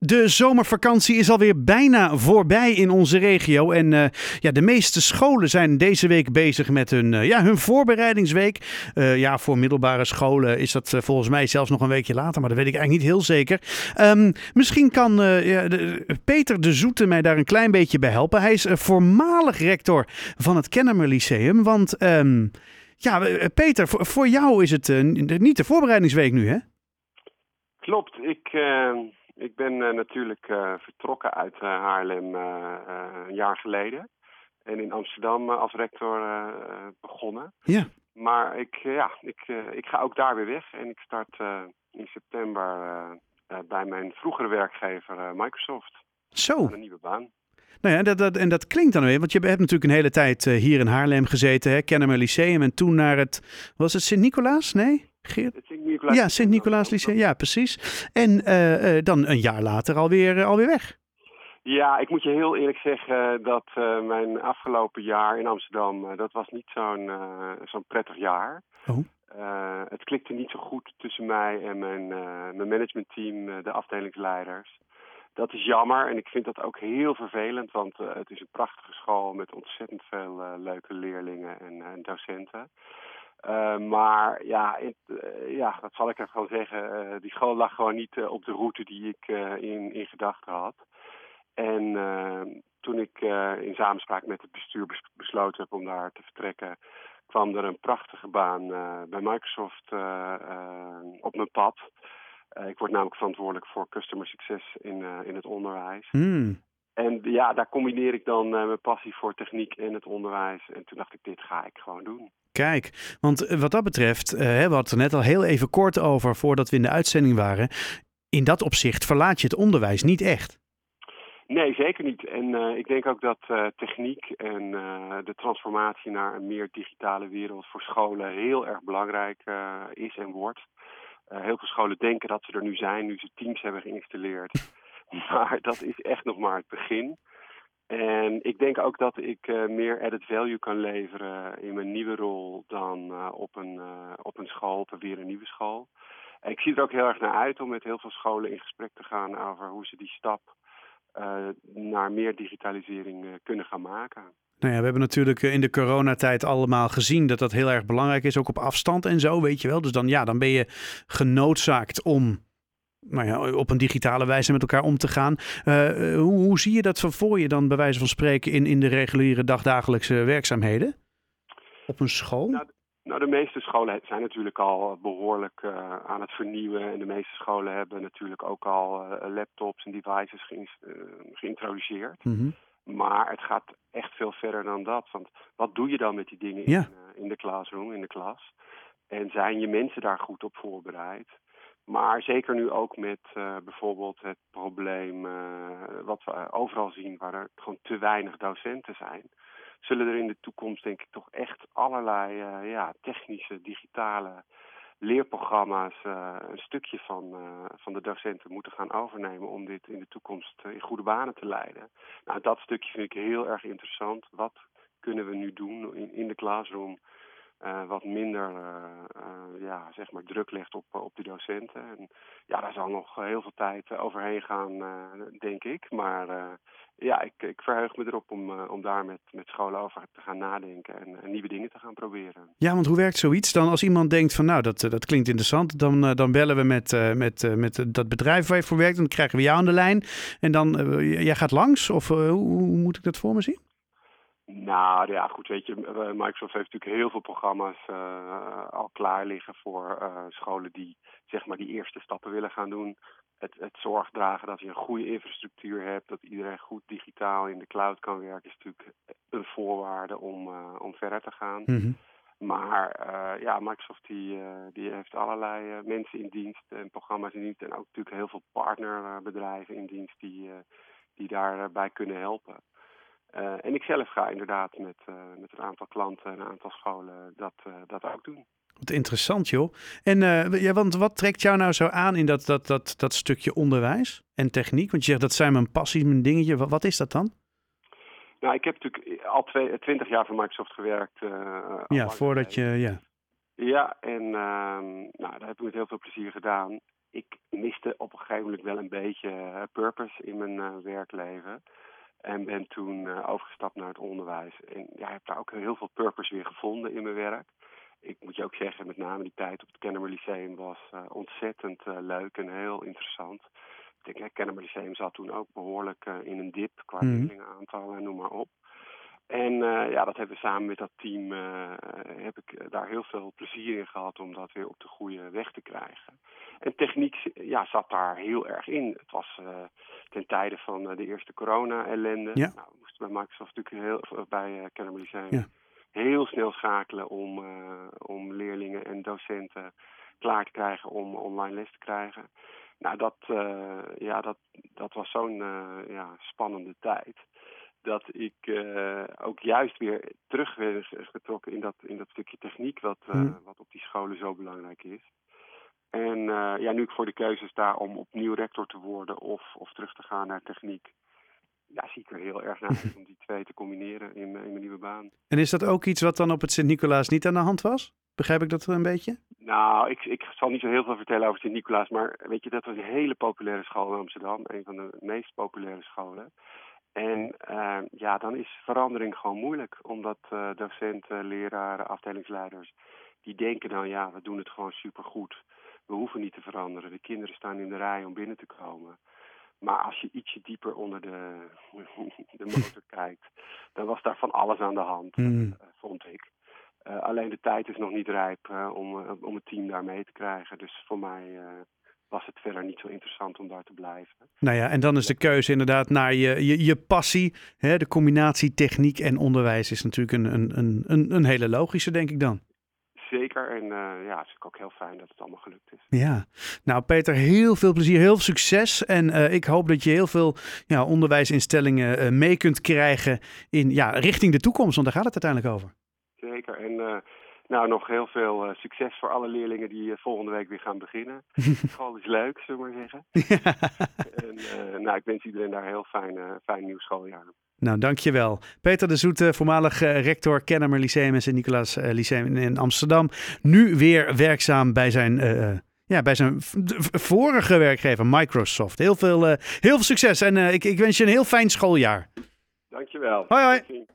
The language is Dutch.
De zomervakantie is alweer bijna voorbij in onze regio. En uh, ja, de meeste scholen zijn deze week bezig met hun, uh, ja, hun voorbereidingsweek. Uh, ja, voor middelbare scholen is dat volgens mij zelfs nog een weekje later, maar dat weet ik eigenlijk niet heel zeker. Um, misschien kan ja, Peter de Zoete mij daar een klein beetje bij helpen. Hij is voormalig rector van het Kennemer Lyceum. Want um, ja, Peter, voor, voor, jou is het niet de voorbereidingsweek nu, hè? Klopt. Ik ik ben uh, natuurlijk uh, vertrokken uit uh, Haarlem een jaar geleden. En in Amsterdam als rector begonnen. Ja. Maar ik, ja, ik, ik ga ook daar weer weg. En ik start in september bij mijn vroegere werkgever Microsoft. Zo. Een nieuwe baan. Nou ja, dat, dat, en dat klinkt dan weer, want je hebt natuurlijk een hele tijd hier in Haarlem gezeten, hè, Kennemer Lyceum, en toen naar het, was het Sint-Nicolaas? Nee? Ja, Sint-Nicolaas Lyceum, ja precies. En uh, uh, dan een jaar later alweer, uh, alweer weg. Ja, ik moet je heel eerlijk zeggen dat mijn afgelopen jaar in Amsterdam, dat was niet zo'n zo'n prettig jaar. Oh. het klikte niet zo goed tussen mij en mijn, mijn managementteam, de afdelingsleiders. Dat is jammer en ik vind dat ook heel vervelend, want het is een prachtige school met ontzettend veel leuke leerlingen en, en docenten. Uh, maar ja, uh, ja, dat zal ik er gewoon zeggen. Uh, die school lag gewoon niet op de route die ik in, in gedachten had. En toen ik in samenspraak met het bestuur bes besloten heb om daar te vertrekken, kwam er een prachtige baan bij Microsoft op mijn pad. ik word namelijk verantwoordelijk voor customer success in, in het onderwijs. Mm. En ja, daar combineer ik dan mijn passie voor techniek en het onderwijs. En toen dacht ik, dit ga ik gewoon doen. Kijk, want wat dat betreft, uh, we hadden het er net al heel even kort over voordat we in de uitzending waren. In dat opzicht verlaat je het onderwijs niet echt. Nee, zeker niet. En uh, ik denk ook dat uh, techniek en uh, de transformatie naar een meer digitale wereld voor scholen heel erg belangrijk is en wordt. heel veel scholen denken dat ze er nu zijn, nu ze Teams hebben geïnstalleerd. Maar dat is echt nog maar het begin. En ik denk ook dat ik uh, meer added value kan leveren in mijn nieuwe rol dan uh, op, een, uh, op een school, op weer een nieuwe school. En ik zie er ook heel erg naar uit om met heel veel scholen in gesprek te gaan over hoe ze die stap naar meer digitalisering kunnen gaan maken. Nou ja, we hebben natuurlijk in de coronatijd allemaal gezien dat dat heel erg belangrijk is, ook op afstand en zo, weet je wel. Dus dan, ja, dan ben je genoodzaakt om nou ja, op een digitale wijze met elkaar om te gaan. Uh, hoe, hoe, zie je dat voor je dan bij wijze van spreken in, in de reguliere dagdagelijkse werkzaamheden? Op een school? Nou, nou, de meeste scholen zijn natuurlijk al behoorlijk uh, aan het vernieuwen. En de meeste scholen hebben natuurlijk ook al uh, laptops en devices geïntroduceerd. Mm -hmm. Maar het gaat echt veel verder dan dat. Want wat doe je dan met die dingen ja. in, in de classroom, in de klas? En zijn je mensen daar goed op voorbereid? Maar zeker nu ook met uh, bijvoorbeeld het probleem uh, wat we overal zien, waar er gewoon te weinig docenten zijn, zullen er in de toekomst denk ik toch echt allerlei ja, technische, digitale leerprogramma's een stukje van, van de docenten moeten gaan overnemen om dit in de toekomst in goede banen te leiden. Nou, dat stukje vind ik heel erg interessant. Wat kunnen we nu doen in, in de classroom? Uh, wat minder uh, uh, ja, zeg maar druk legt op, op de docenten. En ja, daar zal nog heel veel tijd overheen gaan, denk ik. Maar ja, ik, ik verheug me erop om, om daar met, met scholen over te gaan nadenken en, en, nieuwe dingen te gaan proberen. Ja, want hoe werkt zoiets dan als iemand denkt van nou, dat, dat klinkt interessant. Dan, dan bellen we met, met, met dat bedrijf waar je voor werkt en dan krijgen we jou aan de lijn. En dan, jij gaat langs of hoe, hoe moet ik dat voor me zien? Nou ja, goed, weet je, Microsoft heeft natuurlijk heel veel programma's uh, al klaar liggen voor uh, scholen die zeg maar die eerste stappen willen gaan doen. Het, het zorg dragen dat je een goede infrastructuur hebt, dat iedereen goed digitaal in de cloud kan werken, is natuurlijk een voorwaarde om, uh, om verder te gaan. Mm -hmm. Maar ja, Microsoft die, die heeft allerlei mensen in dienst en programma's in dienst en ook natuurlijk heel veel partnerbedrijven in dienst die, die daarbij kunnen helpen. Uh, en ik zelf ga inderdaad met, uh, met een aantal klanten en een aantal scholen dat, uh, dat ook doen. Wat interessant joh. En ja, want wat trekt jou nou zo aan in dat, dat, dat, dat stukje onderwijs en techniek? Want je zegt dat zijn mijn passies, mijn dingetje. Wat, wat is dat dan? Nou, ik heb natuurlijk al twintig jaar voor Microsoft gewerkt. ja, voordat je, ja. Ja, en ehm, nou, dat heb ik met heel veel plezier gedaan. ik miste op een gegeven moment wel een beetje purpose in mijn werkleven. En ben toen overgestapt naar het onderwijs. En ja, heb daar ook heel veel purpose weer gevonden in mijn werk ik moet je ook zeggen, met name die tijd op het Kennemer Lyceum was uh, ontzettend uh, leuk en heel interessant. Ik denk, het Kennemer Lyceum zat toen ook behoorlijk uh, in een dip qua mm. leerlingenaantallen en noem maar op. En ja, dat hebben we samen met dat team, heb ik daar heel veel plezier in gehad om dat weer op de goede weg te krijgen. En techniek ja, zat daar heel erg in. Het was ten tijde van de eerste corona-ellende. Ja. Nou, we moesten bij Microsoft natuurlijk heel, bij Kennemer Lyceum... Ja heel snel schakelen om, uh, om leerlingen en docenten klaar te krijgen om online les te krijgen. Nou, dat, uh, ja, dat, dat was zo'n uh, ja, spannende tijd. Dat ik ook juist weer terug werd getrokken in dat, in dat stukje techniek, wat, mm. wat op die scholen zo belangrijk is. En ja, nu ik voor de keuze sta om opnieuw rector te worden of, of terug te gaan naar techniek, ja, zie ik er heel erg naar uit om die twee te combineren in, in mijn nieuwe baan. En is dat ook iets wat dan op het Sint-Nicolaas niet aan de hand was? Begrijp ik dat een beetje? Nou, ik, ik zal niet zo heel veel vertellen over Sint-Nicolaas, maar weet je, dat was een hele populaire school in Amsterdam. Een van de meest populaire scholen. En uh, ja, dan is verandering gewoon moeilijk, omdat uh, docenten, leraren, afdelingsleiders, die denken dan, ja, we doen het gewoon supergoed. We hoeven niet te veranderen. De kinderen staan in de rij om binnen te komen. Maar als je ietsje dieper onder de, de motor kijkt, dan was daar van alles aan de hand, mm. vond ik. Uh, alleen de tijd is nog niet rijp uh, om, uh, om het team daar mee te krijgen. Dus voor mij was het verder niet zo interessant om daar te blijven. Nou ja, en dan is de keuze inderdaad naar je, je, je passie. Hè, de combinatie techniek en onderwijs is natuurlijk een, een, een, een hele logische, denk ik dan zeker. En uh, ja, het is ook heel fijn dat het allemaal gelukt is. Ja, nou Peter, heel veel plezier, heel veel succes. En uh, ik hoop dat je heel veel ja, onderwijsinstellingen uh, mee kunt krijgen in, ja, richting de toekomst, want daar gaat het uiteindelijk over. Zeker. En nou, nog heel veel succes voor alle leerlingen die volgende week weer gaan beginnen. School is leuk, zullen we maar zeggen. en nou, ik wens iedereen daar een heel fijn, fijn nieuw schooljaar. Nou, dankjewel. Peter de Zoete, voormalig rector Kennemer Lyceum en Sint-Nicolaas Lyceum in Amsterdam. Nu weer werkzaam bij zijn, ja, bij zijn vorige werkgever Microsoft. Heel veel, heel veel succes en ik, ik wens je een heel fijn schooljaar. Dankjewel. Hoi hoi.